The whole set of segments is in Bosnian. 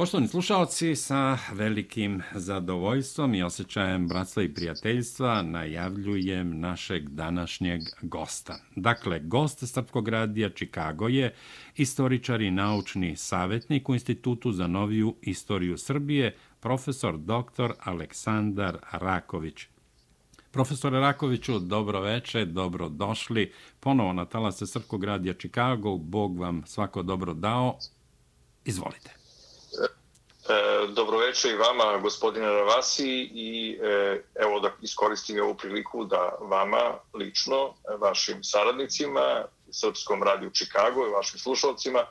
Poštovani slušalci, sa velikim zadovoljstvom i osjećajem bratstva i prijateljstva najavljujem našeg današnjeg gosta. Dakle, gost Srpkog radija Čikago je istoričar i naučni savjetnik u Institutu za noviju istoriju Srbije, profesor dr. Aleksandar Raković. Profesore Rakoviću, dobro veče, dobro došli. Ponovo na talase Srpkog radija Čikago, Bog vam svako dobro dao. Izvolite. E, dobro i vama, gospodine Ravasi, i e, evo da iskoristim ovu priliku da vama lično, vašim saradnicima, Srpskom radiju Čikago i vašim slušalcima,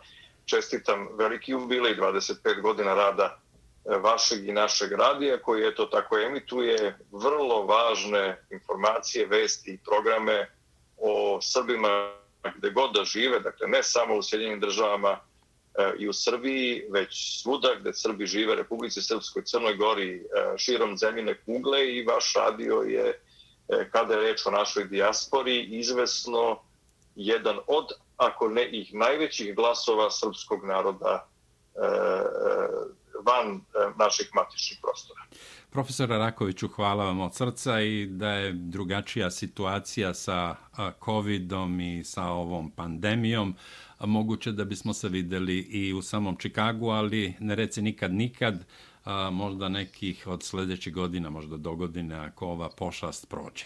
čestitam veliki jubilej, 25 godina rada e, vašeg i našeg radija, koji eto tako emituje vrlo važne informacije, vesti i programe o Srbima gde god da žive, dakle ne samo u Sjedinjenim državama, E, i u Srbiji, već svuda gde Srbi žive, Republici Srpskoj, Crnoj Gori, e, širom zemljine kugle i vaš radio je, e, kada je reč o našoj dijaspori, izvesno jedan od, ako ne ih najvećih glasova srpskog naroda van naših matičnih prostora. Profesora Rakoviću, hvala vam od srca i da je drugačija situacija sa COVID-om i sa ovom pandemijom moguće da bismo se videli i u samom Čikagu, ali ne reci nikad nikad, a, možda nekih od sljedećih godina, možda do godine, ako ova pošast prođe.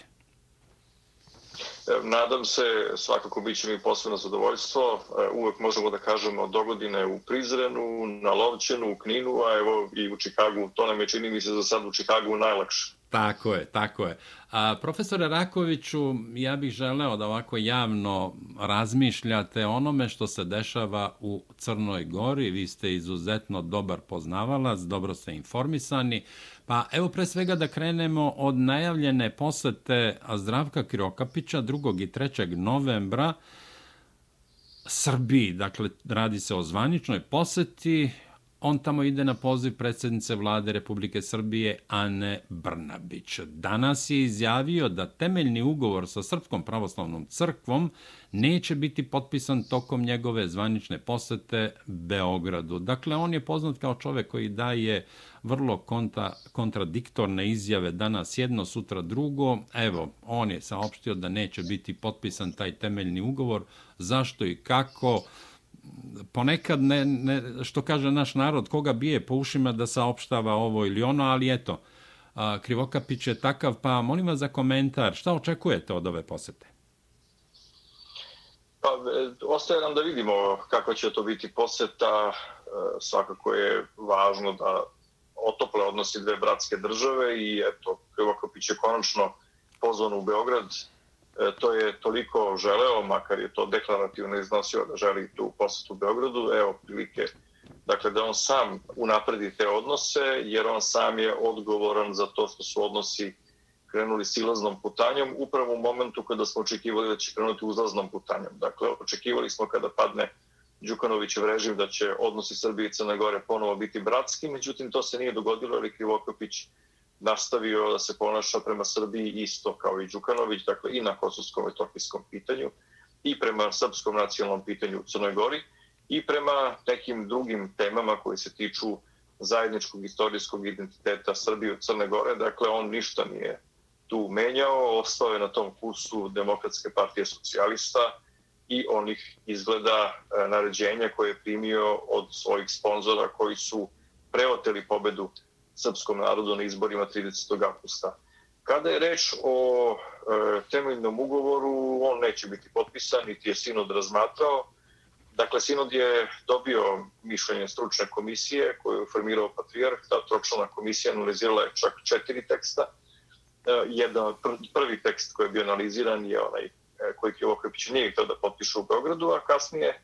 Nadam se, svakako bit će mi posebno zadovoljstvo. Uvek možemo da kažemo do godine u Prizrenu, na Lovćenu, u Kninu, a evo i u Čikagu. To nam je čini mi se za sad u Čikagu najlakše. Tako je, tako je. A, profesore Rakoviću, ja bih želeo da ovako javno razmišljate onome što se dešava u Crnoj Gori. Vi ste izuzetno dobar poznavalac, dobro ste informisani. Pa evo pre svega da krenemo od najavljene posete Zdravka Kirokapića 2. i 3. novembra Srbiji. Dakle, radi se o zvaničnoj poseti on tamo ide na poziv predsjednice vlade Republike Srbije Ane Brnabić. Danas je izjavio da temeljni ugovor sa Srpskom pravoslavnom crkvom neće biti potpisan tokom njegove zvanične posete Beogradu. Dakle, on je poznat kao čovek koji daje vrlo konta, kontradiktorne izjave danas jedno, sutra drugo. Evo, on je saopštio da neće biti potpisan taj temeljni ugovor. Zašto i kako? Ponekad ne, ne, što kaže naš narod, koga bije po ušima da saopštava ovo ili ono, ali eto, a, Krivokapić je takav, pa molim vas za komentar, šta očekujete od ove posete? Pa, ostaje nam da vidimo kako će to biti poseta, e, svakako je važno da otople odnosi dve bratske države i eto, Krivokapić je konačno pozvan u Beograd, E, to je toliko želeo, makar je to deklarativno iznosio da želi tu posetu u Beogradu, evo prilike dakle, da on sam unapredi te odnose, jer on sam je odgovoran za to što su odnosi krenuli silaznom putanjom, upravo u momentu kada smo očekivali da će krenuti uzlaznom putanjom. Dakle, očekivali smo kada padne Đukanovićev režim da će odnosi Srbije i Crne Gore ponovo biti bratski, međutim to se nije dogodilo, ali Krivokopić nastavio da se ponaša prema Srbiji isto kao i Đukanović, dakle i na kosovskom etokijskom pitanju i prema srpskom nacionalnom pitanju u Crnoj Gori i prema nekim drugim temama koji se tiču zajedničkog istorijskog identiteta Srbije u Crne Gore. Dakle, on ništa nije tu menjao, ostao je na tom kursu Demokratske partije socijalista i onih izgleda e, naređenja koje je primio od svojih sponzora koji su preoteli pobedu srpskom narodu na izborima 30. augusta. Kada je reč o e, temeljnom ugovoru, on neće biti potpisan, niti je Sinod razmatrao. Dakle, Sinod je dobio mišljenje stručne komisije koju je formirao Patriarh. Ta tročlana komisija analizirala je čak četiri teksta. E, jedan prvi tekst koji je bio analiziran je onaj e, koji Kivo Krepić nije htio da potpiše u Beogradu, a kasnije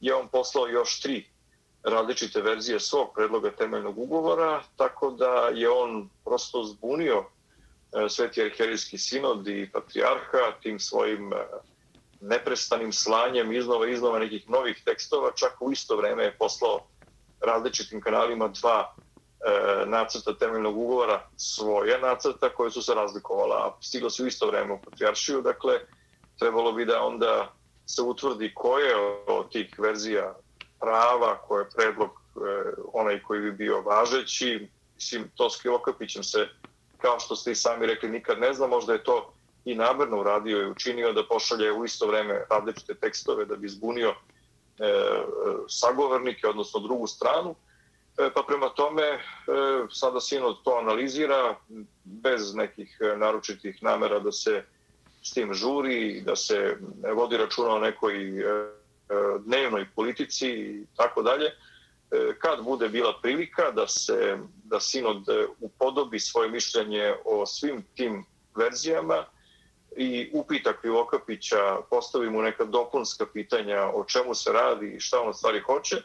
je on poslao još tri različite verzije svog predloga temeljnog ugovora, tako da je on prosto zbunio e, Sveti arhijerijski sinod i patrijarha tim svojim e, neprestanim slanjem iznova iznova nekih novih tekstova, čak u isto vreme je poslao različitim kanalima dva e, nacrta temeljnog ugovora, svoje nacrta koje su se razlikovala, a stiglo se u isto vreme u patrijaršiju, dakle, trebalo bi da onda se utvrdi koje od tih verzija prava koje je predlog, e, onaj koji bi bio važeći. Mislim, to s Kilokapićem se, kao što ste i sami rekli, nikad ne zna, možda je to i namerno uradio i učinio da pošalje u isto vreme različite tekstove da bi zbunio e, sagovornike, odnosno drugu stranu. E, pa prema tome, e, sada Sinod to analizira bez nekih e, naročitih namera da se s tim žuri, da se vodi računa o nekoj e, E, dnevnoj politici i tako dalje. E, kad bude bila prilika da se da Sinod e, upodobi svoje mišljenje o svim tim verzijama i upita Krivokapića, postavi mu neka dopunska pitanja o čemu se radi i šta on stvari hoće,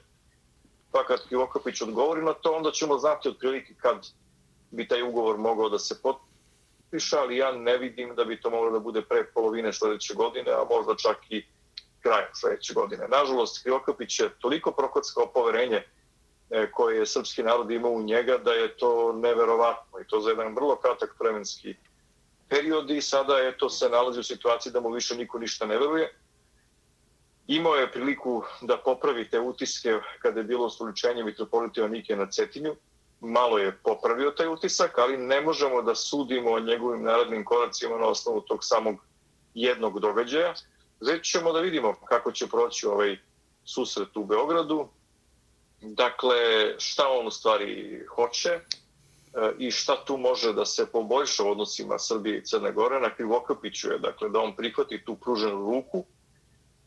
pa kad Krivokapić odgovori na to, onda ćemo znati otprilike kad bi taj ugovor mogao da se potpiše, ali ja ne vidim da bi to moglo da bude pre polovine sledeće godine, a možda čak i krajem sledeće godine. Nažalost, Krivokapić je toliko prokockao poverenje e, koje je srpski narod imao u njega da je to neverovatno i to za jedan vrlo kratak vremenski period i sada eto, se nalazi u situaciji da mu više niko ništa ne veruje imao je priliku da popravi te utiske kada je bilo ustoličenje mitropolita Nike na Cetinju. Malo je popravio taj utisak, ali ne možemo da sudimo o njegovim narodnim koracima na osnovu tog samog jednog događaja. Već ćemo da vidimo kako će proći ovaj susret u Beogradu. Dakle, šta on u stvari hoće e, i šta tu može da se poboljša u odnosima Srbije i Crne Gore. Na Krivokapiću je dakle, da on prihvati tu pruženu ruku,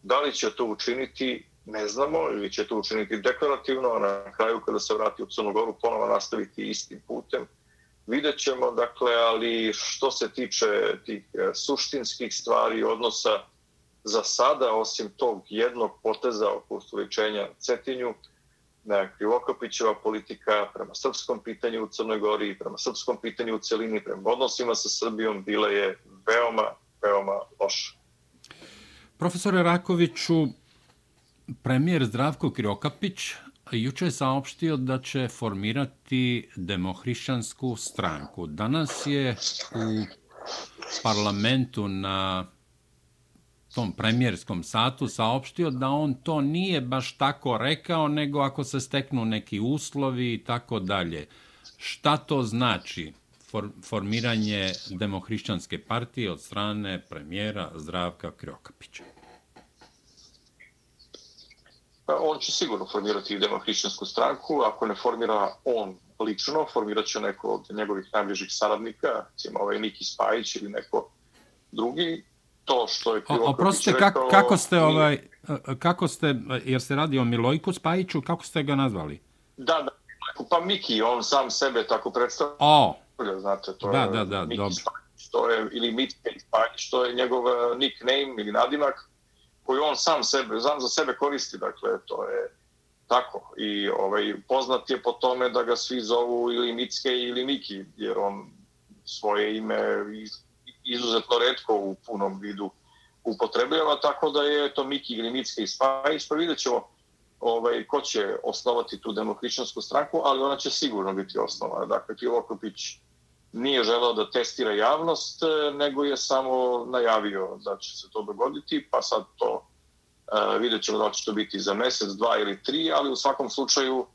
Da li će to učiniti, ne znamo, ili će to učiniti deklarativno, a na kraju kada se vrati u Crnu Goru ponovo nastaviti istim putem. Vidjet ćemo, dakle, ali što se tiče tih e, suštinskih stvari, odnosa za sada, osim tog jednog poteza oko ustoličenja Cetinju, Krivokapićeva politika prema srpskom pitanju u Crnoj Gori i prema srpskom pitanju u celini, prema odnosima sa Srbijom, bila je veoma, veoma loša. Profesore Rakoviću, premijer Zdravko Krivokapić juče je saopštio da će formirati demohrišćansku stranku. Danas je u parlamentu na tom premijerskom satu saopštio da on to nije baš tako rekao, nego ako se steknu neki uslovi i tako dalje. Šta to znači? formiranje demohrišćanske partije od strane premijera Zdravka Kriokapića? Pa on će sigurno formirati demohrišćansku stranku. Ako ne formira on lično, formirat će neko od njegovih najbližih saradnika, recimo ovaj Niki Spajić ili neko drugi. To što je Krivokapić Oprostite, rekao... kako ste, ovaj, kako ste, jer se radi o Milojku Spajiću, kako ste ga nazvali? Da, da, pa Miki, on sam sebe tako predstavlja. O, znate, to da, je da, da, Miki dobro. Spajić, to je, ili Mitke Spajić, to je njegov uh, nickname ili nadimak koju on sam sebe, sam za sebe koristi, dakle, to je tako. I ovaj, poznat je po tome da ga svi zovu ili Mitske ili Miki, jer on svoje ime izuzetno redko u punom vidu upotrebljava, tako da je to Miki Grimicki i Spajić, pa vidjet ćemo ovaj, ko će osnovati tu demohrišćansku stranku, ali ona će sigurno biti osnovana. Dakle, Krivokopić nije želeo da testira javnost, e, nego je samo najavio da će se to dogoditi, pa sad to uh, vidjet ćemo da će to biti za mesec, dva ili tri, ali u svakom slučaju uh,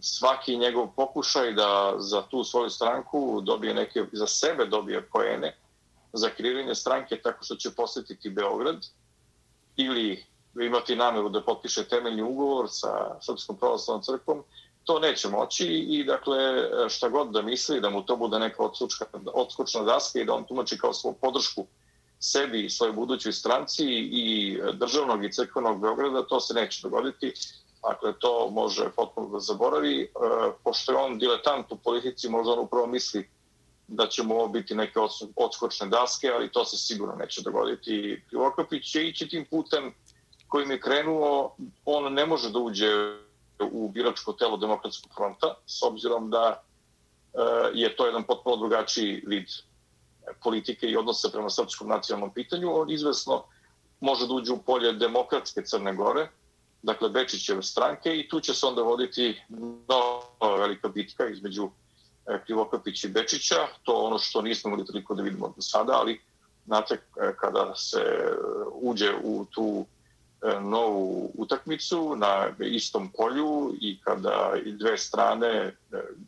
svaki njegov pokušaj da za tu svoju stranku dobije neke, za sebe dobije poene za kreiranje stranke tako što će posjetiti Beograd ili imati nameru da potpiše temeljni ugovor sa Srpskom pravoslavnom crkvom, to neće moći i dakle šta god da misli da mu to bude neka odsučka, odskočna daska i da on tumači kao svoju podršku sebi i svojoj budućoj stranci i državnog i crkvenog Beograda, to se neće dogoditi. Dakle, to može potpuno da zaboravi. E, pošto je on diletant u politici, možda on upravo misli da će mu ovo biti neke odskočne daske, ali to se sigurno neće dogoditi. Krivokapić će ići tim putem kojim je krenuo, on ne može da uđe u biračko telo demokratskog fronta, s obzirom da e, je to jedan potpuno drugačiji vid politike i odnose prema srpskom nacionalnom pitanju. On izvesno može da uđe u polje demokratske Crne Gore, dakle Bečićeve stranke i tu će se onda voditi nova velika bitka između e, Krivokapić i Bečića. To ono što nismo mogli toliko da vidimo do sada, ali znate, e, kada se e, uđe u tu novu utakmicu na istom polju i kada i dve strane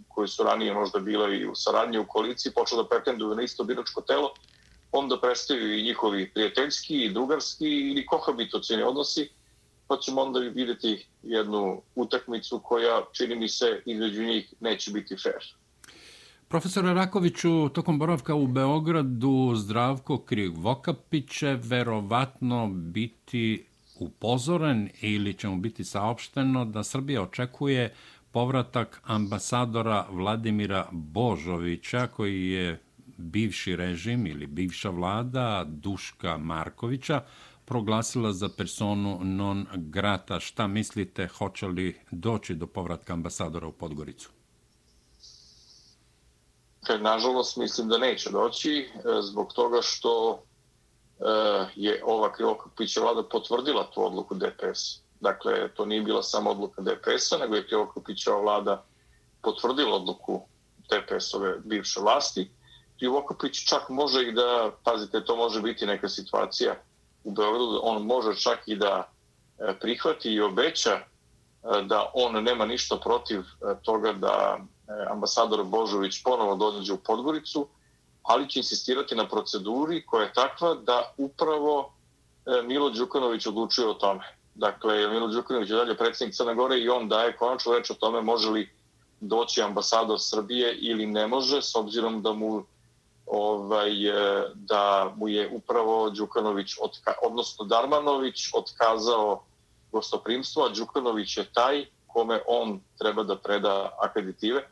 koje su ranije možda bile i u saradnji u koaliciji počnu da pretenduju na isto biračko telo, onda prestaju i njihovi prijateljski i drugarski ili kohabitocijni odnosi, pa ćemo onda vidjeti jednu utakmicu koja, čini mi se, između njih neće biti fair. Profesor Rakoviću, tokom boravka u Beogradu Zdravko Krivokapić će verovatno biti upozoren ili će mu biti saopšteno da Srbija očekuje povratak ambasadora Vladimira Božovića koji je bivši režim ili bivša vlada Duška Markovića proglasila za personu non grata. Šta mislite, hoće li doći do povratka ambasadora u Podgoricu? E, nažalost, mislim da neće doći e, zbog toga što e, je ova Krivokapića vlada potvrdila tu odluku DPS. Dakle, to nije bila samo odluka DPS-a, nego je Krivokapićeva vlada potvrdila odluku DPS-ove bivše vlasti. Krivokapić čak može i da, pazite, to može biti neka situacija u Beogradu, on može čak i da e, prihvati i obeća e, da on nema ništa protiv e, toga da ambasador Božović ponovo dođe u Podgoricu, ali će insistirati na proceduri koja je takva da upravo Milo Đukanović odlučuje o tome. Dakle, Milo Đukanović je dalje predsjednik Crne Gore i on daje konačno reč o tome može li doći ambasador Srbije ili ne može, s obzirom da mu ovaj, e, da mu je upravo Đukanović, otka, odnosno Darmanović, otkazao gostoprimstvo, a Đukanović je taj kome on treba da preda akreditive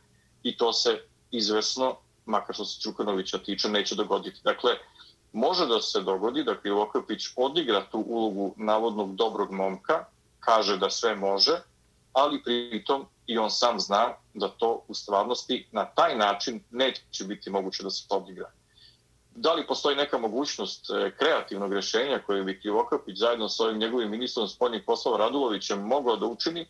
i to se izvesno, makar što se Đukanovića tiče, neće dogoditi. Dakle, može da se dogodi da Krivokapić odigra tu ulogu navodnog dobrog momka, kaže da sve može, ali pritom i on sam zna da to u stvarnosti na taj način neće biti moguće da se odigra. Da li postoji neka mogućnost e, kreativnog rješenja koje bi Krivokapić zajedno s ovim njegovim ministrom spoljnih poslova Radulovićem mogao da učini?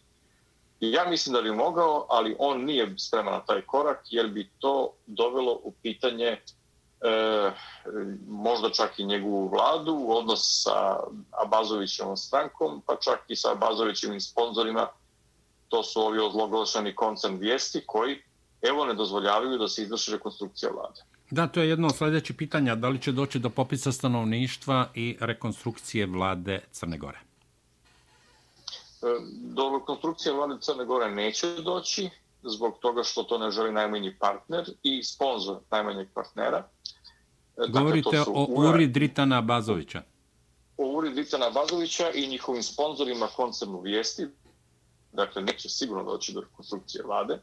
Ja mislim da bi mogao, ali on nije spreman na taj korak jer bi to dovelo u pitanje e, možda čak i njegovu vladu, odnos sa Abazovićevom strankom, pa čak i sa Abazovićevim sponzorima to su ovi odloglašani koncern vijesti koji evo ne dozvoljavaju da se izvrši rekonstrukcija vlade. Da, to je jedno od sljedećih pitanja. Da li će doći do popisa stanovništva i rekonstrukcije vlade Crne Gore? E, do rekonstrukcije vlade Crne Gore neće doći zbog toga što to ne želi najmanji partner i sponsor najmanjeg partnera. E, dakle, Govorite dakle, o Uri Dritana Bazovića. O Uri Dritana Bazovića i njihovim sponsorima koncernu vijesti, dakle neće sigurno doći do rekonstrukcije vlade.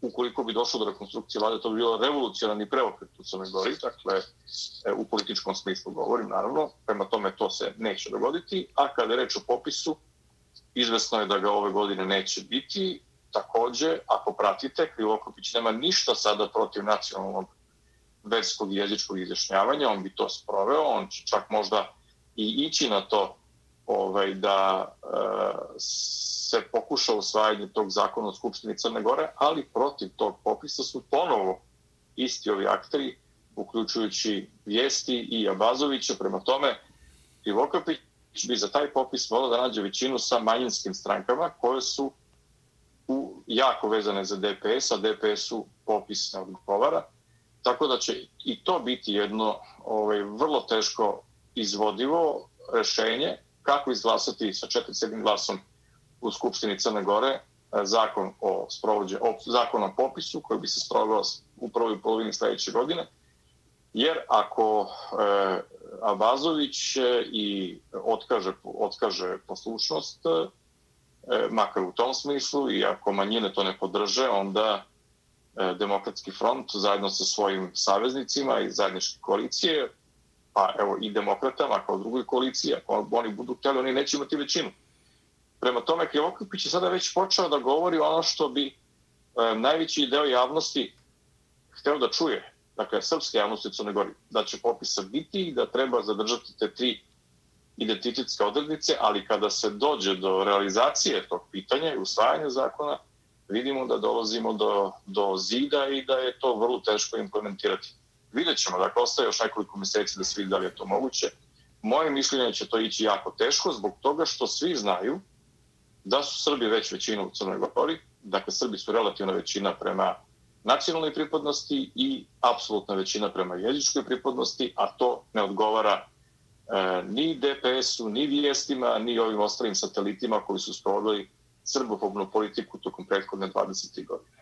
Ukoliko bi došlo do rekonstrukcije vlade, to bi bilo revolucionarni preokret u Crnoj Gori, dakle e, u političkom smislu govorim, naravno, prema tome to se neće dogoditi, a kada je reč o popisu, izvesno je da ga ove godine neće biti. Takođe, ako pratite, Krivokopić nema ništa sada protiv nacionalnog verskog i jezičkog izjašnjavanja, on bi to sproveo, on će čak možda i ići na to ovaj, da e, se pokuša usvajanje tog zakona u Skupštini Crne Gore, ali protiv tog popisa su ponovo isti ovi akteri, uključujući Vijesti i Abazovića. Prema tome, Krivokapić bi za taj popis volao da nađe većinu sa manjinskim strankama koje su u, jako vezane za DPS, a DPS-u popis ne odgovara. Tako da će i to biti jedno ovaj, vrlo teško izvodivo rešenje kako izglasati sa 47 glasom u Skupštini Crne Gore e, zakon o, sprovođe, o, zakon o popisu koji bi se sprovao u prvoj polovini sledeće godine. Jer ako e, Abazović e, i otkaže, otkaže poslušnost, e, e, makar u tom smislu, i ako manjine to ne podrže, onda e, Demokratski front zajedno sa svojim saveznicima i zajedničke koalicije, pa evo i demokratama kao drugoj koaliciji, ako oni budu htjeli, oni neće imati većinu. Prema tome, Krivokupić je sada već počeo da govori ono što bi e, najveći deo javnosti hteo da čuje, dakle, srpske javnosti u Crnoj Gori, da će popisa biti i da treba zadržati te tri identitetske odrednice, ali kada se dođe do realizacije tog pitanja i usvajanja zakona, vidimo da dolazimo do, do zida i da je to vrlo teško implementirati. Vidjet ćemo, dakle, ostaje još nekoliko mjeseci da se vidi da li je to moguće. moje mišljenje će to ići jako teško zbog toga što svi znaju da su Srbi već većina u Crnoj Gori, dakle Srbi su relativna većina prema nacionalnoj pripadnosti i apsolutna većina prema jezičkoj pripadnosti, a to ne odgovara e, ni DPS-u, ni vijestima, ni ovim ostalim satelitima koji su sprovodili srbofobnu politiku tokom prethodne 20. godine.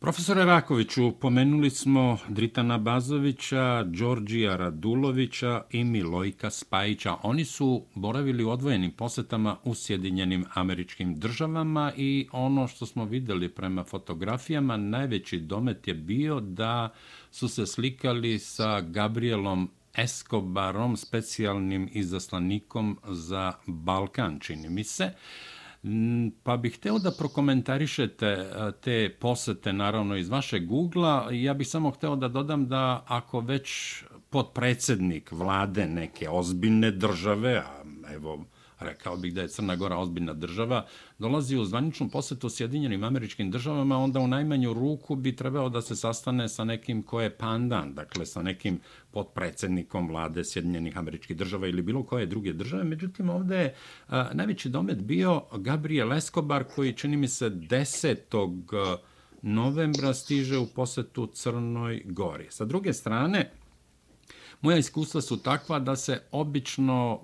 Profesore Rakoviću, pomenuli smo Dritana Bazovića, Đorđija Radulovića i Milojka Spajića. Oni su boravili u odvojenim posetama u Sjedinjenim američkim državama i ono što smo videli prema fotografijama, najveći domet je bio da su se slikali sa Gabrielom Escobarom, specijalnim izaslanikom za Balkan, čini mi se. Mm, pa bih hteo da prokomentarišete e, te posete, naravno, iz vašeg Google-a. Ja bih samo hteo da dodam da ako već podpredsednik vlade neke ozbiljne države, a evo, rekao bih da je Crna Gora ozbiljna država, dolazi u zvaničnu posetu Sjedinjenim američkim državama, onda u najmanju ruku bi trebao da se sastane sa nekim ko je pandan, dakle sa nekim podpredsednikom vlade Sjedinjenih američkih država ili bilo koje druge države. Međutim, ovde je a, najveći domet bio Gabriel Escobar, koji čini mi se 10. novembra stiže u posetu Crnoj Gori. Sa druge strane, moja iskustva su takva da se obično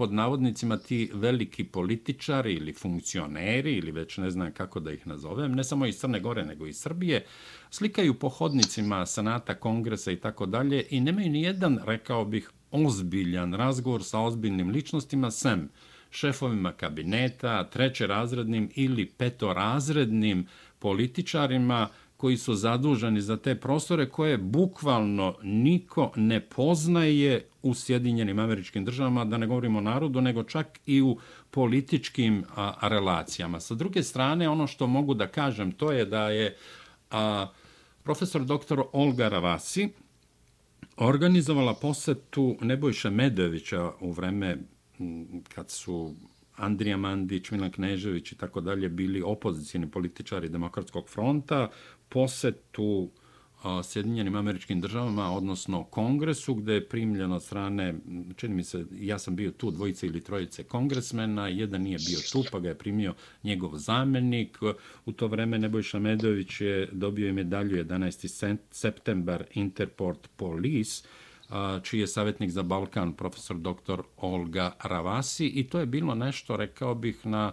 pod navodnicima ti veliki političari ili funkcioneri ili već ne znam kako da ih nazovem, ne samo iz Crne Gore nego i Srbije, slikaju po hodnicima Senata, Kongresa i tako dalje i nemaju ni jedan, rekao bih, ozbiljan razgovor sa ozbiljnim ličnostima, sem šefovima kabineta, trećerazrednim ili petorazrednim političarima koji su zaduženi za te prostore koje bukvalno niko ne poznaje u Sjedinjenim američkim državama, da ne govorimo o narodu, nego čak i u političkim a, relacijama. Sa druge strane, ono što mogu da kažem, to je da je a, profesor dr. Olga Ravasi organizovala posetu Nebojša Medovića u vreme kad su Andrija Mandić, Milan Knežević i tako dalje bili opozicijni političari Demokratskog fronta, posetu Sjedinjenim američkim državama, odnosno kongresu, gde je primljeno od strane, čini mi se, ja sam bio tu, dvojice ili trojice kongresmena, jedan nije bio tu, pa ga je primio njegov zamenik. U to vreme Nebojša Medović je dobio i medalju 11. septembar Interport Police, čiji je savjetnik za Balkan, profesor dr. Olga Ravasi, i to je bilo nešto, rekao bih, na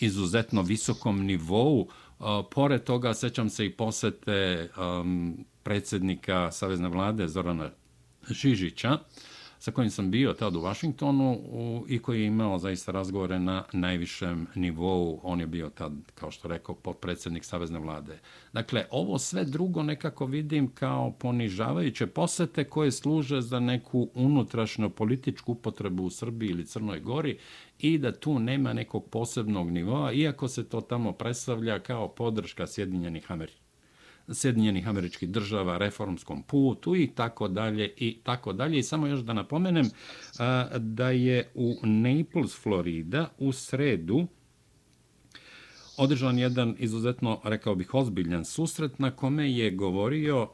izuzetno visokom nivou, Pored toga, sećam se i posete um, predsjednika Savezne vlade Zorana Žižića, sa kojim sam bio tad u Vašingtonu u, i koji je imao zaista razgovore na najvišem nivou. On je bio tad, kao što rekao, potpredsjednik Savezne vlade. Dakle, ovo sve drugo nekako vidim kao ponižavajuće posete koje služe za neku unutrašnju političku upotrebu u Srbiji ili Crnoj Gori i da tu nema nekog posebnog nivoa, iako se to tamo predstavlja kao podrška Sjedinjenih Amerika. Sjedinjenih američkih država, reformskom putu i tako dalje i tako dalje. I samo još da napomenem da je u Naples, Florida, u sredu održan jedan izuzetno, rekao bih, ozbiljan susret na kome je govorio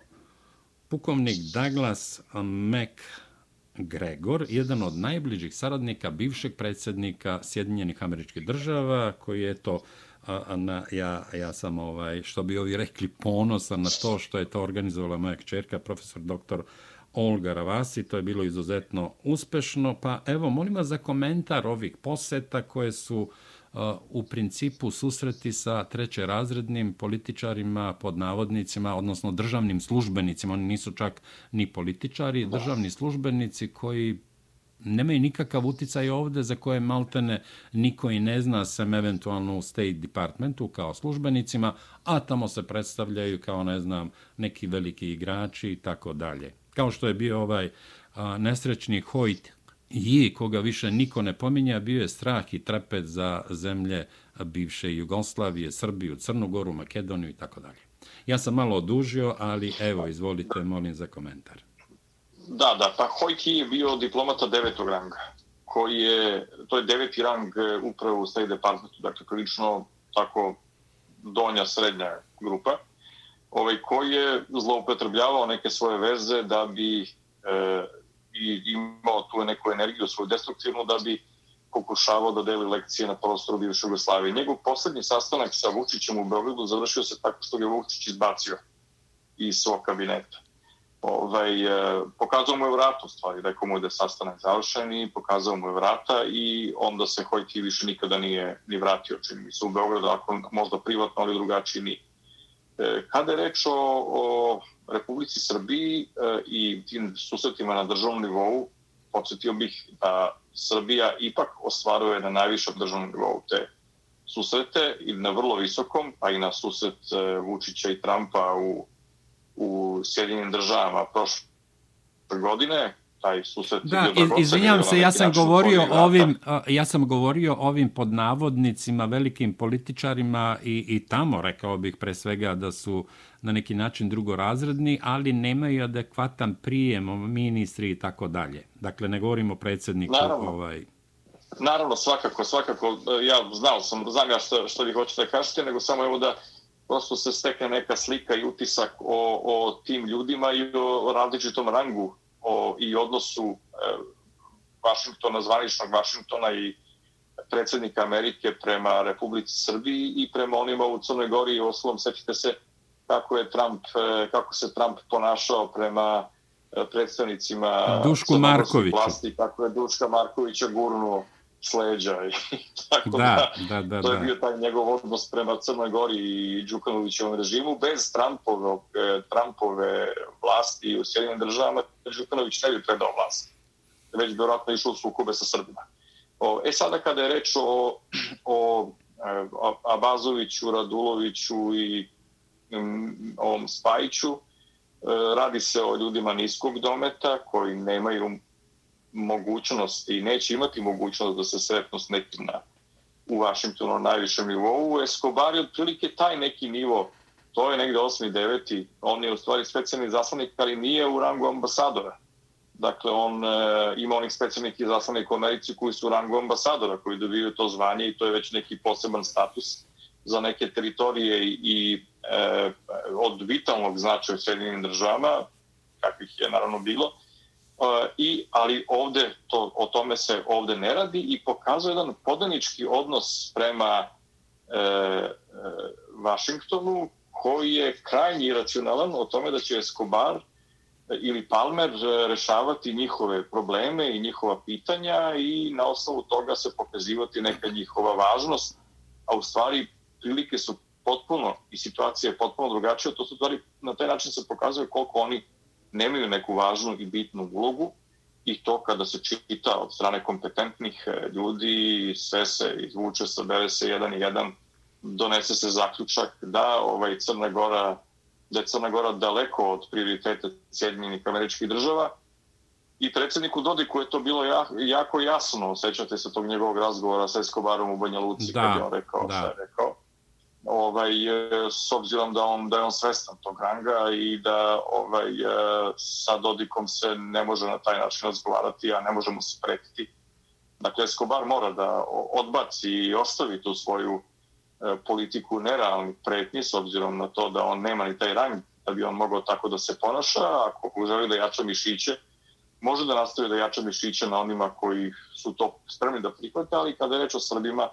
pukovnik Douglas McGregor, jedan od najbližih saradnika bivšeg predsjednika Sjedinjenih američkih država, koji je to na, ja, ja sam, ovaj, što bi ovi rekli, ponosan na to što je to organizovala moja kćerka, profesor doktor Olga Ravasi, to je bilo izuzetno uspešno, pa evo, molim vas za komentar ovih poseta koje su u principu susreti sa treće razrednim političarima pod navodnicima, odnosno državnim službenicima, oni nisu čak ni političari, državni službenici koji nemaju nikakav uticaj ovde za koje maltene niko i ne zna sem eventualno u State Departmentu kao službenicima, a tamo se predstavljaju kao, ne znam, neki veliki igrači i tako dalje. Kao što je bio ovaj a, nesrećni Hoyt Ji, koga više niko ne pominja, bio je strah i trepet za zemlje bivše Jugoslavije, Srbiju, Crnu Goru, Makedoniju i tako dalje. Ja sam malo odužio, ali evo, izvolite, molim za komentar. Da, da, pa Hojki je bio diplomata devetog ranga, koji je, to je deveti rang e, upravo u State Departmentu, dakle prilično tako donja srednja grupa, ovaj, koji je zloupotrebljavao neke svoje veze da bi e, i imao tu neku energiju svoju destruktivnu da bi pokušavao da deli lekcije na prostoru bivše Jugoslavije. Njegov poslednji sastanak sa Vučićem u Beogradu završio se tako što ga Vučić izbacio iz svog kabineta. Ovaj, e, pokazao mu je vrata u stvari, rekao mu je da je sastanak završen i pokazao mu je vrata i onda se Hojti više nikada nije ni vratio, čini mi se u Beogradu, ako možda privatno, ali drugačiji nije. E, kada je reč o, o Republici Srbiji e, i tim susretima na državnom nivou, podsjetio bih da Srbija ipak ostvaruje na najvišem državnom nivou te susrete i na vrlo visokom, pa i na susret e, Vučića i Trumpa u, u Sjedinim državama prošle godine, taj susret. Da, izvinjavam se, ja sam govorio ovim, ja sam govorio ovim pod navodnicima velikim političarima i, i tamo rekao bih pre svega da su na neki način drugorazredni, ali nemaju adekvatan prijem ministri i tako dalje. Dakle, ne govorimo o predsjedniku. Naravno. Ovaj... Naravno, svakako, svakako. Ja znao sam, znam ja što, što vi hoćete kažete, nego samo evo da prosto se stekne neka slika i utisak o, o tim ljudima i o različitom rangu o, i odnosu e, Vašingtona, zvaničnog Vašingtona i predsjednika Amerike prema Republici Srbiji i prema onima u Crnoj Gori i oslom. Sjećate se kako je Trump, e, kako se Trump ponašao prema e, predstavnicima Dušku Markovića. Vlasti, kako je Duška Markovića gurnuo sleđa i tako da, da, da, to je bio taj njegov odnos prema Crnoj Gori i Đukanovićevom režimu bez Trumpove, Trumpove vlasti u Sjedinim državama Đukanović ne bi predao vlast. Već bi vjerojatno išao u sukobe sa Srbima. O, e sada kada je reč o, o, o Abazoviću, Raduloviću i um, ovom Spajiću e, radi se o ljudima niskog dometa koji nemaju mogućnost i neće imati mogućnost da se sretnu s nekim na, u Vašingtonu na najvišem nivou. Escobar je otprilike taj neki nivo, to je negde 8. i 9. On je u stvari specijalni zaslanik, ali nije u rangu ambasadora. Dakle, on e, ima onih specijalnih izaslanika u Americi koji su u rangu ambasadora, koji dobiju to zvanje i to je već neki poseban status za neke teritorije i, i e, od vitalnog značaja u Sjedinim državama, kakvih je naravno bilo, i ali ovde to o tome se ovde ne radi i pokazuje jedan podanički odnos prema e, e, Vašingtonu koji je krajnji racionalan o tome da će Escobar e, ili Palmer e, rešavati njihove probleme i njihova pitanja i na osnovu toga se pokazivati neka njihova važnost, a u stvari prilike su potpuno i situacija je potpuno drugačija, to su stvari na taj način se pokazuje koliko oni nemaju neku važnu i bitnu ulogu i to kada se čita od strane kompetentnih e, ljudi, sve se izvuče, sabere se jedan i jedan, donese se zaključak da ovaj Crna Gora da je Crna Gora daleko od prioriteta Sjedinjenih američkih država i predsjedniku Dodiku je to bilo jako jasno, sećate se tog njegovog razgovora sa Escobarom u Banja Luci, da, kad je on rekao da. šta je rekao ovaj, e, s obzirom da, on, da je on svestan tog ranga i da ovaj, e, sa Dodikom se ne može na taj način razgovarati, a ne možemo se pretiti. Dakle, Escobar mora da odbaci i ostavi tu svoju e, politiku nerealnih pretnji s obzirom na to da on nema ni taj rang da bi on mogao tako da se ponaša. Ako želi da jača mišiće, može da nastavi da jača mišiće na onima koji su to spremni da prihvate, ali kada je reč o Srbima,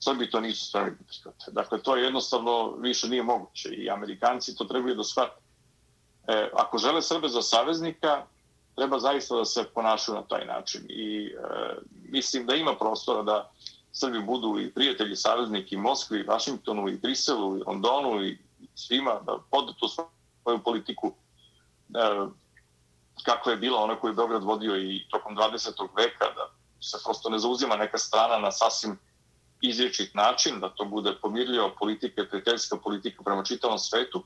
Srbi to nisu spremni da prihvate. Dakle, to je jednostavno više nije moguće i Amerikanci to trebaju da shvate. E, ako žele Srbe za saveznika, treba zaista da se ponašaju na taj način. I e, mislim da ima prostora da Srbi budu i prijatelji, savezniki Moskvi, Vašingtonu, i Briselu, i Londonu, i svima, da podu tu svoju politiku e, kako je bila ona koju je Beograd vodio i tokom 20. veka, da se prosto ne zauzima neka strana na sasvim izrečit način, da to bude pomirljiva politika, prijateljska politika prema čitavom svetu.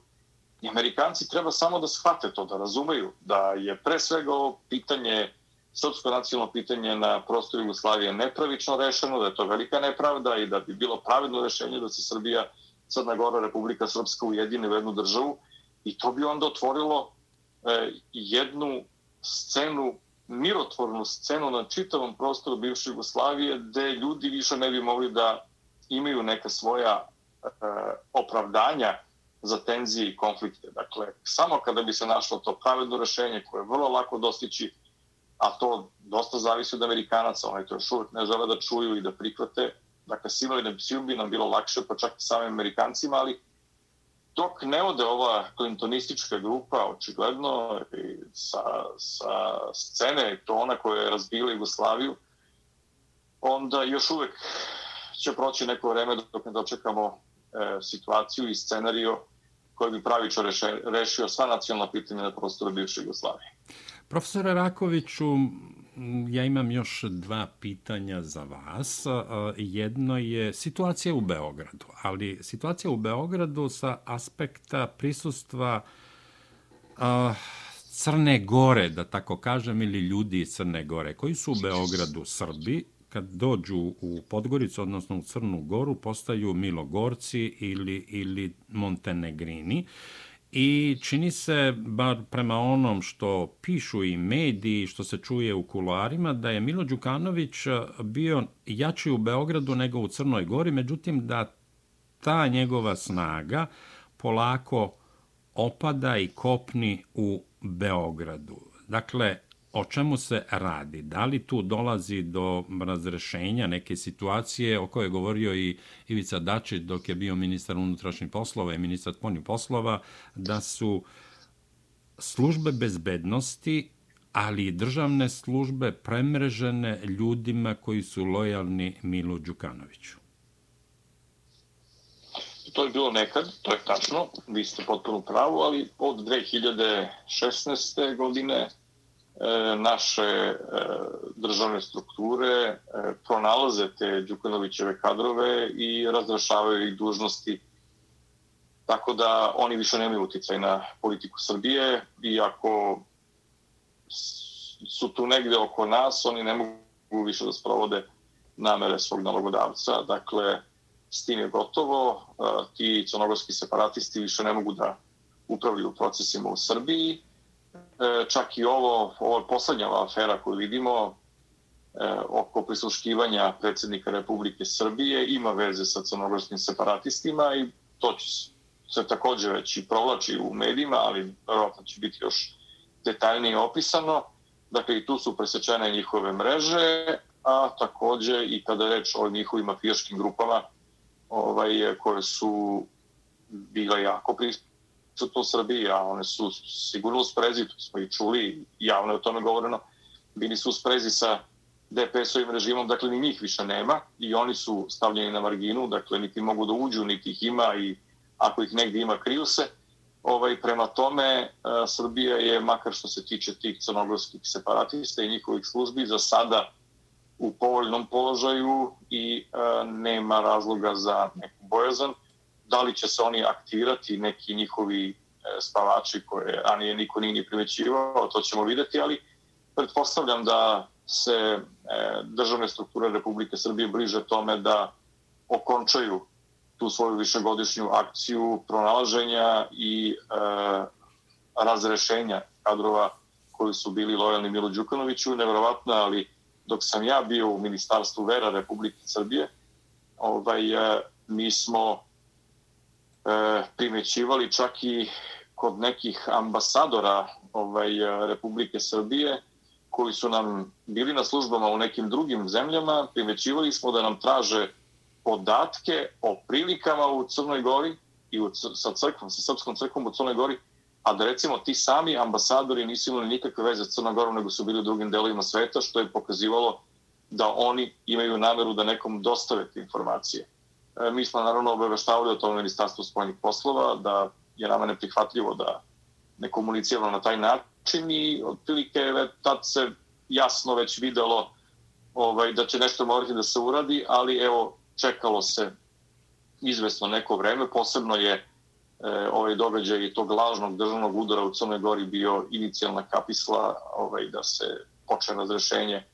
I Amerikanci treba samo da shvate to, da razumeju da je pre svega ovo pitanje, srpsko nacionalno pitanje na prostoru Jugoslavije nepravično rešeno, da je to velika nepravda i da bi bilo pravedno rešenje da se Srbija, Crna Gora, Republika Srpska ujedine u jednu državu i to bi onda otvorilo e, jednu scenu mirotvornu scenu na čitavom prostoru bivše Jugoslavije gde ljudi više ne bi mogli da imaju neka svoja e, opravdanja za tenzije i konflikte. Dakle, samo kada bi se našlo to pravedno rešenje koje je vrlo lako dostići, a to dosta zavisi od Amerikanaca, oni to još uvijek ne žele da čuju i da prihvate. Dakle, svima bi, bi nam bilo lakše, pa čak i samim Amerikancima, ali dok ne ode ova klintonistička grupa, očigledno, sa, sa scene, to ona koja je razbila Jugoslaviju, onda još uvek će proći neko vreme dok ne dočekamo e, situaciju i scenariju koji bi pravično rešio sva nacionalna pitanja na prostoru bivše Jugoslavije. Profesore Rakoviću, ja imam još dva pitanja za vas. Jedno je situacija u Beogradu, ali situacija u Beogradu sa aspekta prisustva Crne Gore, da tako kažem, ili ljudi iz Crne Gore, koji su u Beogradu Srbi, kad dođu u Podgoricu, odnosno u Crnu Goru, postaju Milogorci ili, ili Montenegrini. I čini se, bar prema onom što pišu i mediji, što se čuje u kuloarima, da je Milo Đukanović e, bio jači u Beogradu nego u Crnoj Gori, međutim da ta njegova snaga polako opada i kopni u Beogradu. Dakle, o čemu se radi? Da li tu dolazi do razrešenja neke situacije o kojoj je govorio i Ivica Dačić dok je bio ministar unutrašnjih poslova i ministar spoljnih poslova, da su službe bezbednosti, ali i državne službe premrežene ljudima koji su lojalni Milu Đukanoviću? To je bilo nekad, to je tačno, vi ste potpuno pravo, ali od 2016. godine E, naše e, državne strukture e, pronalaze te Đukanovićeve kadrove i razrešavaju ih dužnosti tako da oni više nemaju uticaj na politiku Srbije i ako su tu negde oko nas, oni ne mogu više da sprovode namere svog nalogodavca. Dakle, s tim je gotovo. Ti crnogorski separatisti više ne mogu da upravljaju procesima u Srbiji E, čak i ovo, ovo poslednja afera koju vidimo e, oko prisluškivanja predsjednika Republike Srbije ima veze sa crnogorskim separatistima i to će se također već i provlači u medijima, ali verovatno će biti još detaljnije opisano. Dakle, i tu su presečene njihove mreže, a također i kada je reč o njihovim mafijaškim grupama ovaj, koje su bila jako prisutne to Srbija, a one su sigurno u sprezi, to smo i čuli, javno je o tome govoreno, bili su u sprezi sa DPS-ovim režimom, dakle ni njih više nema i oni su stavljeni na marginu, dakle niti mogu da uđu, niti ih ima i ako ih negdje ima, kriju se. Ovaj, prema tome, e, Srbija je, makar što se tiče tih crnogorskih separatista i njihovih službi, za sada u povoljnom položaju i e, nema razloga za neku bojazan da li će se oni aktivirati neki njihovi e, spavači koje ranije niko nije ni primećivao, to ćemo videti, ali pretpostavljam da se e, državne strukture Republike Srbije bliže tome da okončaju tu svoju višegodišnju akciju pronalaženja i e, razrešenja kadrova koji su bili lojalni Milo Đukanoviću. Neverovatno, ali dok sam ja bio u Ministarstvu vera Republike Srbije, ovaj, e, mi smo E, primećivali čak i kod nekih ambasadora ovaj, e, Republike Srbije koji su nam bili na službama u nekim drugim zemljama, primećivali smo da nam traže podatke o prilikama u Crnoj Gori i u, sa, crkvom, sa Srpskom crkvom u Crnoj Gori, a da recimo ti sami ambasadori nisu imali nikakve veze s Crnom Gorom, nego su bili u drugim delovima sveta, što je pokazivalo da oni imaju nameru da nekom dostave te informacije. E, mi smo naravno obaveštavali o tome ministarstvo spoljnih poslova, da je nama neprihvatljivo da ne komuniciramo na taj način i otprilike tad se jasno već videlo ovaj, da će nešto morati da se uradi, ali evo čekalo se izvesno neko vreme, posebno je e, ovaj događaj i tog lažnog državnog udara u Crnoj Gori bio inicijalna kapisla ovaj, da se počne razrešenje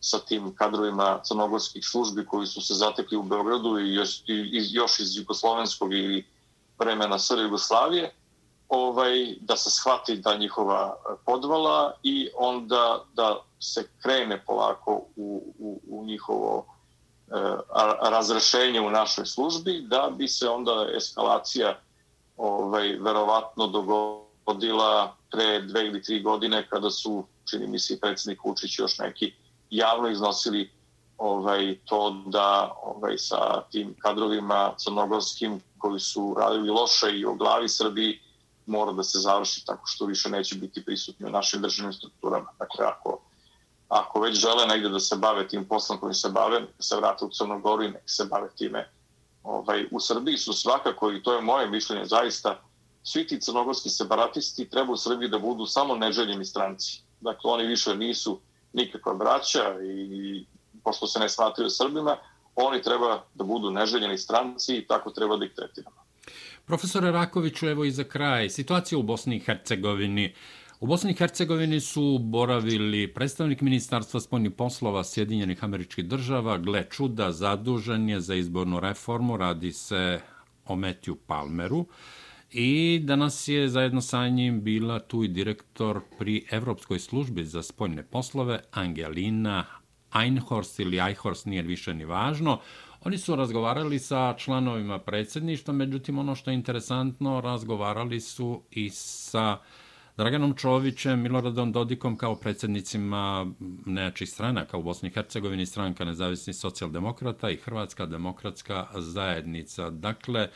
sa tim kadrovima crnogorskih službi koji su se zatekli u Beogradu i još, i, još iz Jugoslovenskog ili vremena SR Jugoslavije, ovaj, da se shvati da njihova eh, podvala i onda da se krene polako u, u, u njihovo e, razrešenje u našoj službi, da bi se onda eskalacija ovaj, verovatno dogodila pre dve ili tri godine kada su čini mi se predsjednik Vučić još neki javno iznosili ovaj, to da ovaj, sa tim kadrovima crnogorskim koji su radili loše i o glavi Srbiji mora da se završi tako što više neće biti prisutni u našim državnim strukturama. Dakle, ako, ako već žele negde da se bave tim poslom kojim se bave, da se vrate u Crnogoru i nek se bave time ovaj, u Srbiji su svakako, i to je moje mišljenje, zaista, svi ti crnogorski separatisti treba u Srbiji da budu samo neželjeni stranci. Dakle, oni više nisu nikakva braća i pošto se ne smatraju Srbima, oni treba da budu neželjeni stranci i tako treba da ih tretiramo. Profesore Rakoviću, evo i za kraj, situacija u Bosni i Hercegovini. U Bosni i Hercegovini su boravili predstavnik Ministarstva spoljnih poslova Sjedinjenih američkih država, gle čuda, zadužen je za izbornu reformu, radi se o Matthew Palmeru. I danas je zajedno sa njim bila tu i direktor pri Evropskoj službi za spoljne poslove Angelina Einhorst ili Eichhorst, nije više ni važno. Oni su razgovarali sa članovima predsjedništva, međutim ono što je interesantno, razgovarali su i sa Draganom Čovićem, Miloradom Dodikom kao predsjednicima nejačih stranaka u Bosni i Hercegovini, stranka nezavisnih socijaldemokrata i Hrvatska demokratska zajednica. Dakle,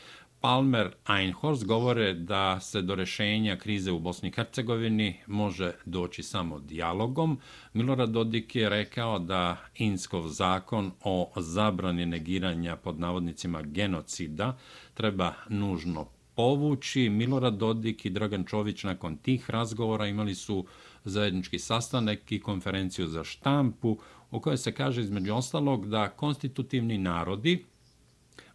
Palmer Einhorst govore da se do rešenja krize u Bosni i Hercegovini može doći samo dijalogom. Milorad Dodik je rekao da Inskov zakon o zabrani negiranja pod navodnicima genocida treba nužno povući. Milorad Dodik i Dragan Čović nakon tih razgovora imali su zajednički sastanak i konferenciju za štampu u kojoj se kaže između ostalog da konstitutivni narodi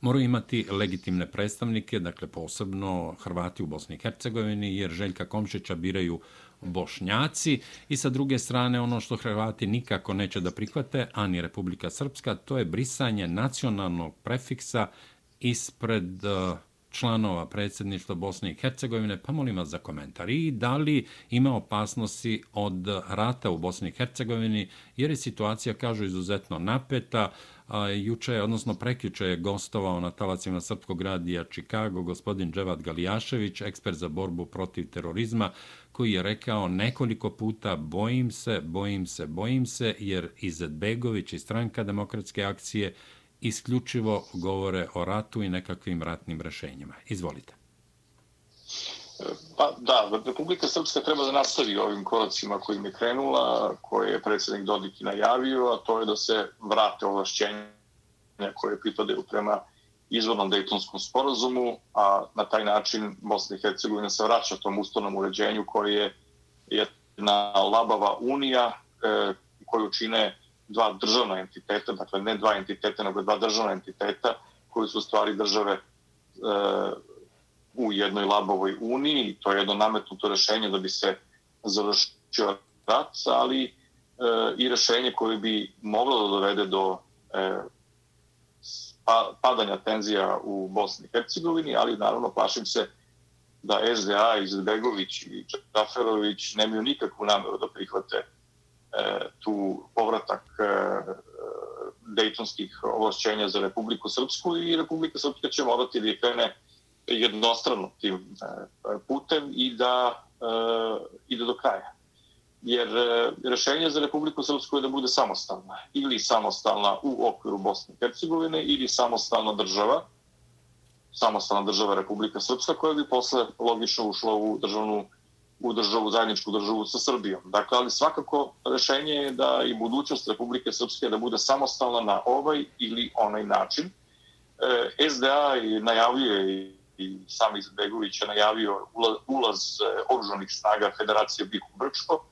moraju imati legitimne predstavnike, dakle posebno Hrvati u Bosni i Hercegovini, jer Željka Komšića biraju Bošnjaci i sa druge strane ono što Hrvati nikako neće da prihvate, ani Republika Srpska, to je brisanje nacionalnog prefiksa ispred uh, članova predsjedništva Bosne i Hercegovine, pa molim vas za komentar. I da li ima opasnosti od rata u Bosni i Hercegovini, jer je situacija, kažu, izuzetno napeta a Juče, odnosno prekjuče je gostovao na talacima Srpskog radija Čikago gospodin Dževad Galijašević, ekspert za borbu protiv terorizma, koji je rekao nekoliko puta bojim se, bojim se, bojim se, jer Izetbegović i stranka demokratske akcije isključivo govore o ratu i nekakvim ratnim rešenjima. Izvolite. Pa da, Republika Srpska treba da nastavi ovim koracima kojim je krenula, koje je predsjednik Dodik i najavio, a to je da se vrate ovlašćenja koje pripadaju prema izvornom Dejtonskom sporazumu, a na taj način Bosna i Hercegovina se vraća tom ustavnom uređenju koje je jedna labava unija e, koju čine dva državna entiteta, dakle ne dva entiteta, nego dva državna entiteta koji su stvari države e, u jednoj labovoj uniji. To je jedno nametnuto rešenje da bi se završio rat, ali e, i rešenje koje bi moglo da dovede do e, pa, padanja tenzija u Bosni i Hercegovini, ali naravno plašim se da SDA, Izetbegović i Čaferović nemaju nikakvu nameru da prihvate E, tu povratak e, dejtonskih ovlašćenja za Republiku Srpsku i Republika Srpska će morati da krene jednostrano tim e, putem i da ide do kraja. Jer e, rešenje za Republiku Srpsku je da bude samostalna ili samostalna u okviru Bosne i Hercegovine ili samostalna država, samostalna država Republika Srpska koja bi posle logično ušla u državnu u državu, zajedničku državu sa Srbijom. Dakle, ali svakako rešenje je da i budućnost Republike Srpske da bude samostalna na ovaj ili onaj način. E, SDA i najavljuje i, i sam Izbegović je najavio ulaz, ulaz e, oružanih snaga Federacije BiH u Brčko,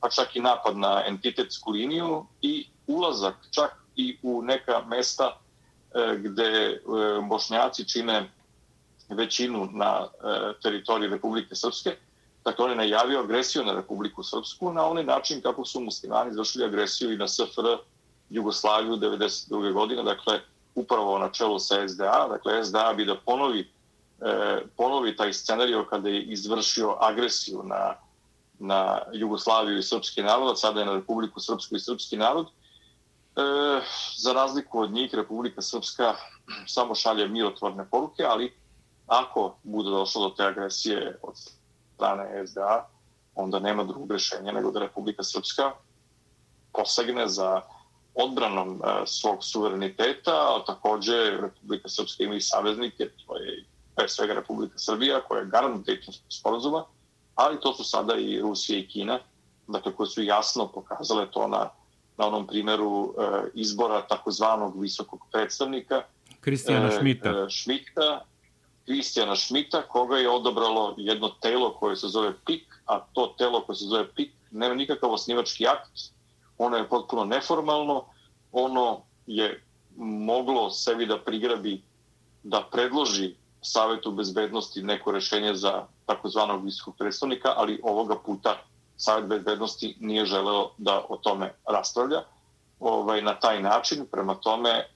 pa čak i napad na entitetsku liniju i ulazak čak i u neka mesta e, gde e, bošnjaci čine većinu na teritoriji Republike Srpske, Dakle, on je najavio agresiju na Republiku Srpsku na onaj način kako su muslimani izvršili agresiju i na SFR Jugoslaviju 1992. godine, dakle, upravo na čelu sa SDA. Dakle, SDA bi da ponovi, e, ponovi taj scenario kada je izvršio agresiju na, na Jugoslaviju i srpski narod, sada je na Republiku Srpsku i srpski narod. E, za razliku od njih, Republika Srpska samo šalje mirotvorne poruke, ali ako bude došlo do te agresije od strane SDA, onda nema drugog rešenja nego da Republika Srpska posegne za odbranom e, svog suvereniteta, a takođe Republika Srpska ima i saveznike, to je pre svega Republika Srbija, koja je garant Daytonskog sporozuma, ali to su sada i Rusija i Kina, dakle, koje su jasno pokazale to na, na onom primjeru e, izbora takozvanog visokog predstavnika. Kristijana Šmita. E, Šmita, Kristijana Šmita, koga je odobralo jedno telo koje se zove PIK, a to telo koje se zove PIK nema nikakav osnivački akt, ono je potpuno neformalno, ono je moglo sebi da prigrabi da predloži Savetu bezbednosti neko rešenje za takozvanog visokog predstavnika, ali ovoga puta Savet bezbednosti nije želeo da o tome raspravlja ovaj, na taj način. Prema tome, e, e,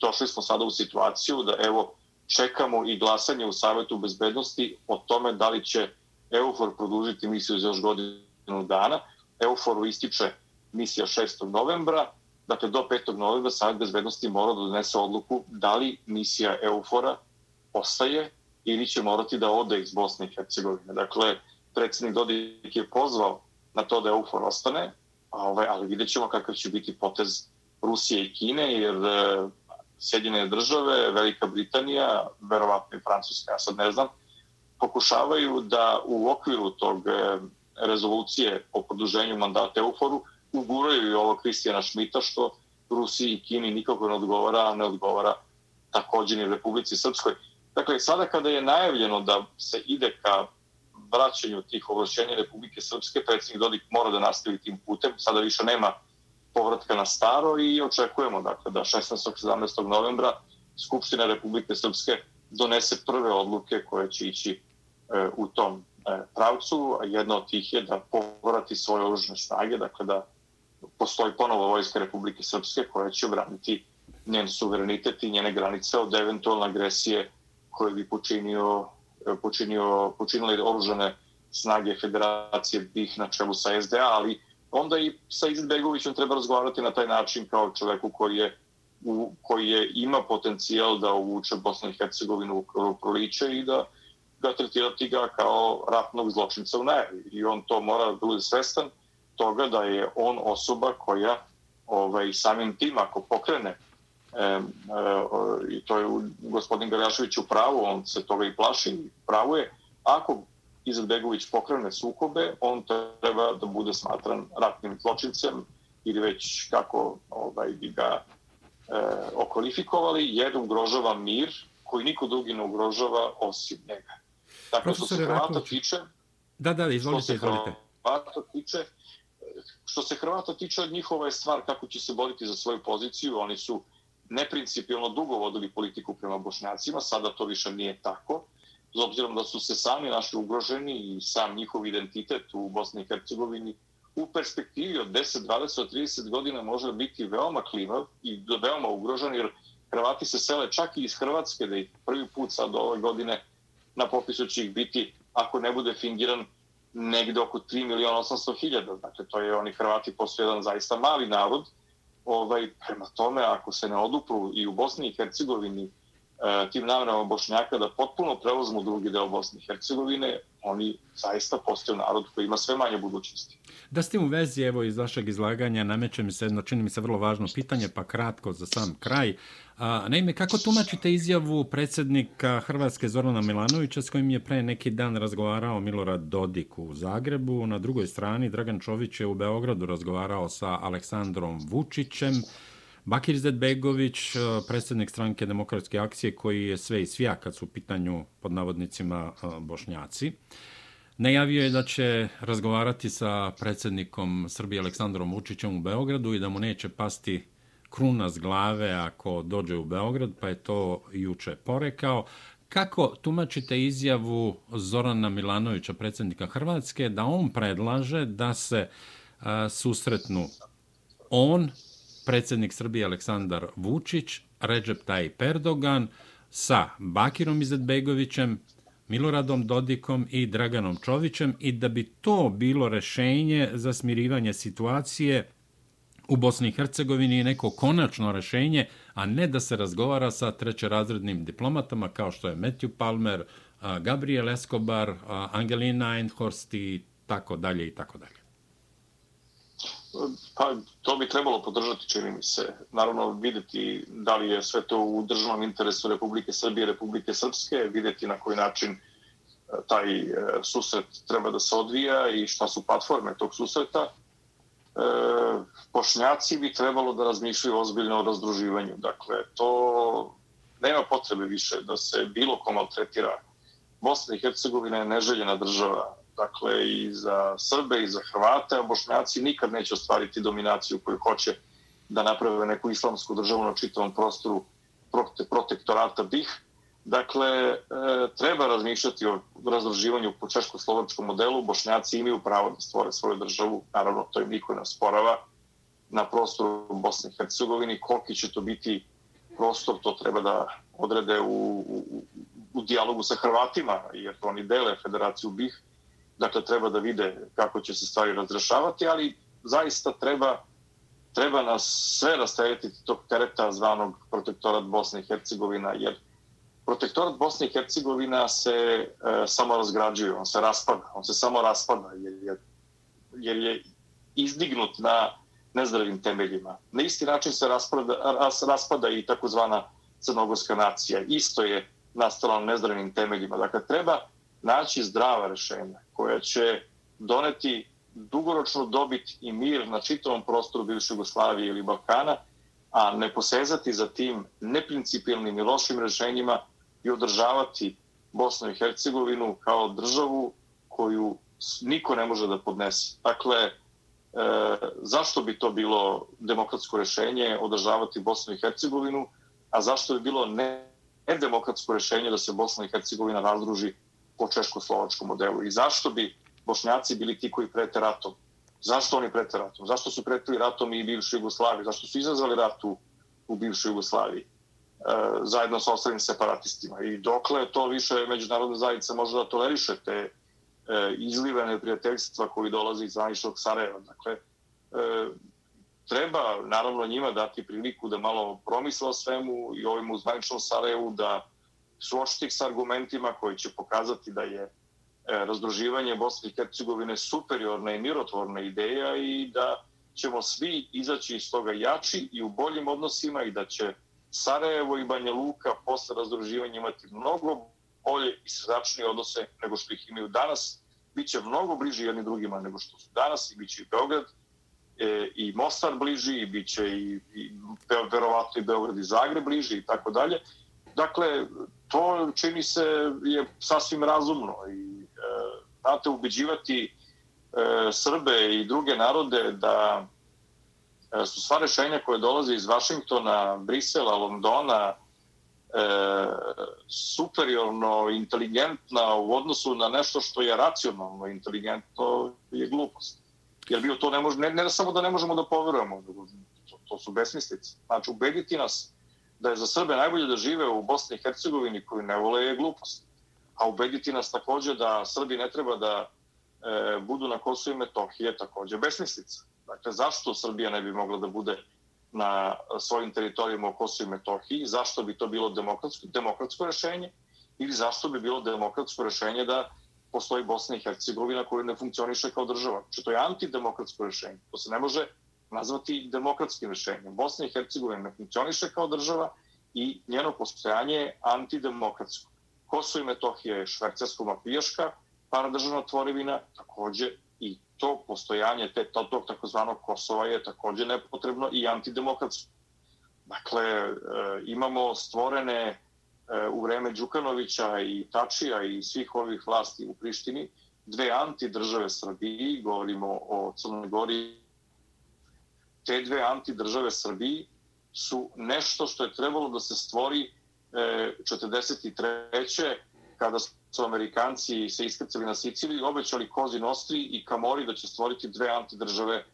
došli smo sada u situaciju da evo čekamo i glasanje u Savetu bezbednosti o tome da li će EUFOR produžiti misiju za još godinu dana. EUFOR-u ističe misija 6. novembra, dakle do 5. novembra Savjet bezbednosti mora da donese odluku da li misija Eufora ostaje ili će morati da ode iz Bosne i Hercegovine. Dakle, predsjednik Dodik je pozvao na to da EUFOR ostane, ovaj, ali vidjet ćemo kakav će biti potez Rusije i Kine, jer e, Sjedinjene Sjedine države, Velika Britanija, verovatno i Francuska, ja sad ne znam, pokušavaju da u okviru tog e, rezolucije o produženju mandata Euforu uguraju i ovo Kristijana Šmita, što Rusiji i Kini nikako ne odgovara, a ne odgovara također ni Republici Srpskoj. Dakle, sada kada je najavljeno da se ide ka vraćanju tih ovlašćenja Republike Srpske, predsjednik Dodik mora da nastavi tim putem. Sada više nema povratka na staro i očekujemo dakle, da 16. 17. novembra Skupština Republike Srpske donese prve odluke koje će ići e, u tom e, pravcu. A jedna od tih je da povrati svoje oružne snage, dakle da postoji ponovo vojska Republike Srpske koja će obraniti njen suverenitet i njene granice od eventualne agresije koje bi počinio, e, počinio, počinili oružane snage federacije BiH na čelu sa SDA, ali onda i sa Izetbegovićem treba razgovarati na taj način kao čoveku koji je u, koji je ima potencijal da uvuče Bosnu i Hercegovinu u proliče i da ga tretirati ga kao ratnog zločinca u najavi. I on to mora da bude svestan toga da je on osoba koja ovaj, samim tim ako pokrene e, e, i to je gospodin Galjašević u pravu, on se toga i plaši, pravo je, ako Izetbegović pokrene sukobe, on treba da bude smatran ratnim zločincem ili već kako ovaj, bi ga e, okvalifikovali, jer ugrožava mir koji niko drugi ne ugrožava osim njega. Dakle, što se Hrvata tiče... Da, da, izvolite, izvolite. Hrvata tiče, što se Hrvata tiče, njihova je stvar kako će se boriti za svoju poziciju. Oni su neprincipijalno dugo vodili politiku prema bošnjacima, sada to više nije tako. S obzirom da su se sami našli ugroženi i sam njihov identitet u Bosni i Hercegovini u perspektivi od 10, 20, 30 godina može biti veoma klimav i veoma ugrožen, jer Hrvati se sele čak i iz Hrvatske, da ih prvi put sad ove godine na popisu će ih biti, ako ne bude fingiran, negde oko 3 miliona 800 hiljada. Dakle, to je oni Hrvati postoje jedan zaista mali narod. Ovaj, prema tome, ako se ne odupru i u Bosni i Hercegovini E, tim namjerama Bošnjaka da potpuno preuzmu drugi deo Bosne i Hercegovine, oni zaista postaju narod koji ima sve manje budućnosti. Da ste u vezi, evo, iz vašeg izlaganja, nameće mi se jedno, čini mi se vrlo važno pitanje, pa kratko za sam kraj. A, naime, kako tumačite izjavu predsjednika Hrvatske Zorana Milanovića s kojim je pre neki dan razgovarao Milorad Dodik u Zagrebu? Na drugoj strani, Dragan Čović je u Beogradu razgovarao sa Aleksandrom Vučićem. Bakir Zedbegović, eh, predsjednik stranke demokratske akcije, koji je sve i svija kad su u pitanju pod navodnicima eh, bošnjaci. Najavio je da će razgovarati sa predsjednikom Srbije Aleksandrom Vučićem u Beogradu i da mu neće pasti kruna s glave ako dođe u Beograd, pa je to juče porekao. Kako tumačite izjavu Zorana Milanovića, predsjednika Hrvatske, da on predlaže da se eh, susretnu on, predsjednik Srbije Aleksandar Vučić, Recep Tayyip Erdogan, sa Bakirom Izetbegovićem, Miloradom Dodikom i Draganom Čovićem i da bi to bilo rešenje za smirivanje situacije u Bosni i Hercegovini je neko konačno rešenje, a ne da se razgovara sa trećerazrednim diplomatama kao što je Matthew Palmer, Gabriel Escobar, Angelina Einhorst i tako dalje i tako dalje. Pa, to bi trebalo podržati, čini mi se. Naravno, videti da li je sve to u državnom interesu Republike Srbije i Republike Srpske, videti na koji način e, taj e, susret treba da se odvija i šta su platforme tog susreta. E, pošnjaci bi trebalo da razmišljaju ozbiljno o razdruživanju. Dakle, to nema potrebe više da se bilo ko maltretira. Bosna i Hercegovina je neželjena država. Dakle, i za Srbe i za Hrvate, a bošnjaci nikad neće ostvariti dominaciju koju hoće da naprave neku islamsku državu na čitavom prostoru protektorata BiH. Dakle, e, treba razmišljati o razdruživanju po češko-slovačkom modelu. Bošnjaci imaju pravo da stvore svoju državu, naravno to im niko ne sporava, na prostoru Bosne i Hercegovini. Koliki će to biti prostor, to treba da odrede u, u, u dijalogu sa Hrvatima, jer oni dele federaciju BiH. Dakle, treba da vide kako će se stvari razrešavati, ali zaista treba, treba nas sve rastaviti tog tereta zvanog protektorat Bosne i Hercegovina, jer protektorat Bosne i Hercegovina se e, samo razgrađuje, on se raspada, on se samo raspada jer je, jer je izdignut na nezdravim temeljima. Na isti način se raspada, ras, raspada i takozvana crnogorska nacija. Isto je nastala na nezdravim temeljima. Dakle, treba naći zdrava rešenja koja će doneti dugoročno dobit i mir na čitavom prostoru bivše Jugoslavije ili Balkana, a ne posezati za tim neprincipijalnim i lošim rešenjima i održavati Bosnu i Hercegovinu kao državu koju niko ne može da podnese. Dakle, e, zašto bi to bilo demokratsko rešenje održavati Bosnu i Hercegovinu, a zašto bi bilo ne, nedemokratsko rešenje da se Bosna i Hercegovina razdruži po češko-slovačkom modelu i zašto bi Bošnjaci bili ti koji prete ratom? Zašto oni prete ratom? Zašto su pretili ratom i bivšoj Jugoslaviji? Zašto su izazvali rat u bivšoj Jugoslaviji? E, zajedno sa ostalim separatistima. I dokle to više međunarodna zajednica može da toleriše te e, izlivene prijateljstva koji dolaze iz zvaničnog Sarajeva. Dakle, e, treba naravno njima dati priliku da malo promisle o svemu i ovim u zvaničnom Sarajevu da suočiti s argumentima koji će pokazati da je e, razdruživanje Bosne i Hercegovine superiorna i mirotvorna ideja i da ćemo svi izaći iz toga jači i u boljim odnosima i da će Sarajevo i Banja Luka posle razdruživanja imati mnogo bolje i srdačnije odnose nego što ih imaju danas. Biće mnogo bliži jedni drugima nego što su danas i biće i Beograd e, i Mostar bliži i biće i, i verovatno i Beograd i Zagreb bliži i tako dalje. Dakle, to čini se je sasvim razumno i e, znate, ubeđivati e, Srbe i druge narode da E, su sva rešenja koje dolaze iz Vašingtona, Brisela, Londona, e, superiorno inteligentna u odnosu na nešto što je racionalno inteligentno je glupost. Jer bio to ne, može, ne, ne samo da ne možemo da poverujemo, to, to su besmislice. Znači, ubediti nas da je za Srbe najbolje da žive u Bosni i Hercegovini koju ne vole je glupost. A ubediti nas također da Srbi ne treba da e, budu na Kosovo i Metohije također besmislica. Dakle, zašto Srbija ne bi mogla da bude na svojim teritorijima u Kosovo i Metohiji? Zašto bi to bilo demokratsko, demokratsko rešenje? Ili zašto bi bilo demokratsko rešenje da postoji Bosna i Hercegovina koja ne funkcioniše kao država? Znači, to je antidemokratsko rešenje. To se ne može nazvati demokratskim rešenjem. Bosna i Hercegovina ne funkcioniše kao država i njeno postojanje je antidemokratsko. Kosovo i Metohija je švercarsko-mafijaška paradržavna tvorevina, takođe i to postojanje te, tog takozvanog Kosova je također nepotrebno i antidemokratsko. Dakle, e, imamo stvorene e, u vreme Đukanovića i Tačija i svih ovih vlasti u Prištini dve antidržave Srbiji, govorimo o Crnoj Gori. Te dve antidržave Srbiji su nešto što je trebalo da se stvori e, 43 kada su Amerikanci se iskrcali na Siciliji, obećali Kozi Nostri i Kamori da će stvoriti dve antidržave e,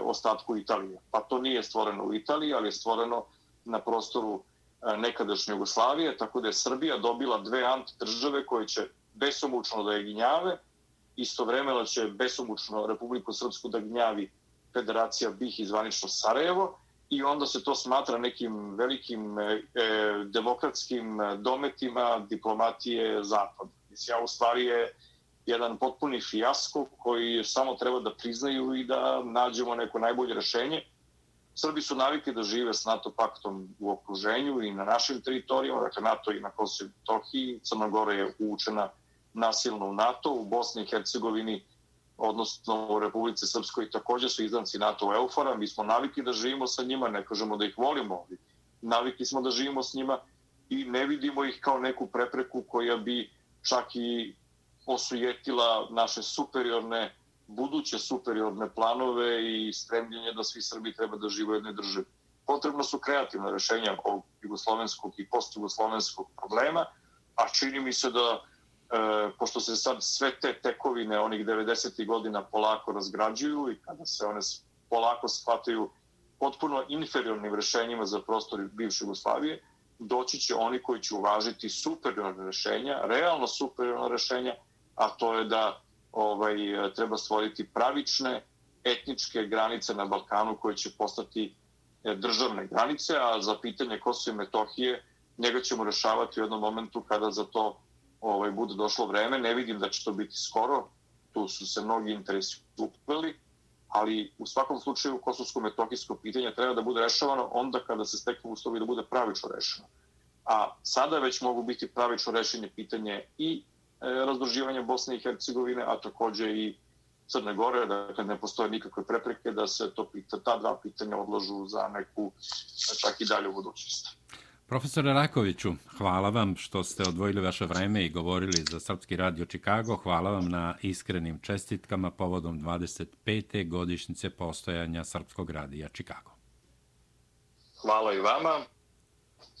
ostatku Italije. Pa to nije stvoreno u Italiji, ali je stvoreno na prostoru e, nekadašnje Jugoslavije, tako da je Srbija dobila dve antidržave koje će besomučno da je ginjave, istovremeno će besomučno Republiku Srpsku da gnjavi Federacija BiH i zvanično Sarajevo i onda se to smatra nekim velikim e, e demokratskim e, dometima diplomatije Zapada. Mislim, ja u stvari je jedan potpuni fijasko koji samo treba da priznaju i da nađemo neko najbolje rešenje. Srbi su navikli da žive s NATO paktom u okruženju i na našim teritorijama, dakle NATO i na Kosovo i Tohiji. Crna Gora je učena nasilno u NATO, u Bosni i Hercegovini, odnosno u Republici Srpskoj također su izdanci NATO Eufora. Mi smo navikli da živimo sa njima, ne kažemo da ih volimo, ali navikli smo da živimo s njima i ne vidimo ih kao neku prepreku koja bi čak i osujetila naše superiorne, buduće superiorne planove i stremljenje da svi Srbi treba da žive u jednoj državi. Potrebno su kreativne rešenja ovog jugoslovenskog i postjugoslovenskog problema, a čini mi se da, e, pošto se sad sve te tekovine onih 90. godina polako razgrađuju i kada se one polako shvataju potpuno inferiornim rešenjima za prostor bivše Jugoslavije, doći će oni koji će uvažiti superiorne rešenja, realno superiorne rešenja, a to je da ovaj treba stvoriti pravične etničke granice na Balkanu koje će postati e, državne granice, a za pitanje Kosova i Metohije njega ćemo rešavati u jednom momentu kada za to ovaj bude došlo vreme. Ne vidim da će to biti skoro, tu su se mnogi interesi upeli, ali u svakom slučaju kosovsko-metohijsko pitanje treba da bude rešavano onda kada se steknu uslovi da bude pravično rešeno. A sada već mogu biti pravično rešenje pitanje i E, razdruživanja Bosne i Hercegovine, a takođe i Crne Gore, dakle ne postoje nikakve prepreke da se to pita, ta dva pitanja odložu za neku čak i dalju budućnost. Profesore Rakoviću, hvala vam što ste odvojili vaše vreme i govorili za Srpski radio Čikago. Hvala vam na iskrenim čestitkama povodom 25. godišnjice postojanja Srpskog radija Čikago. Hvala i vama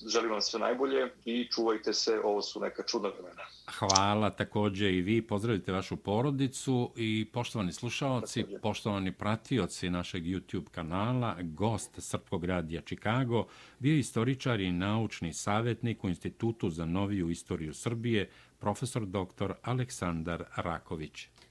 želim vam sve najbolje i čuvajte se, ovo su neka čudna vremena. Hvala takođe i vi, pozdravite vašu porodicu i poštovani slušalci, takođe. poštovani pratioci našeg YouTube kanala, gost Srpkog radija Čikago, bio istoričar i naučni savjetnik u Institutu za noviju istoriju Srbije, profesor dr. Aleksandar Raković.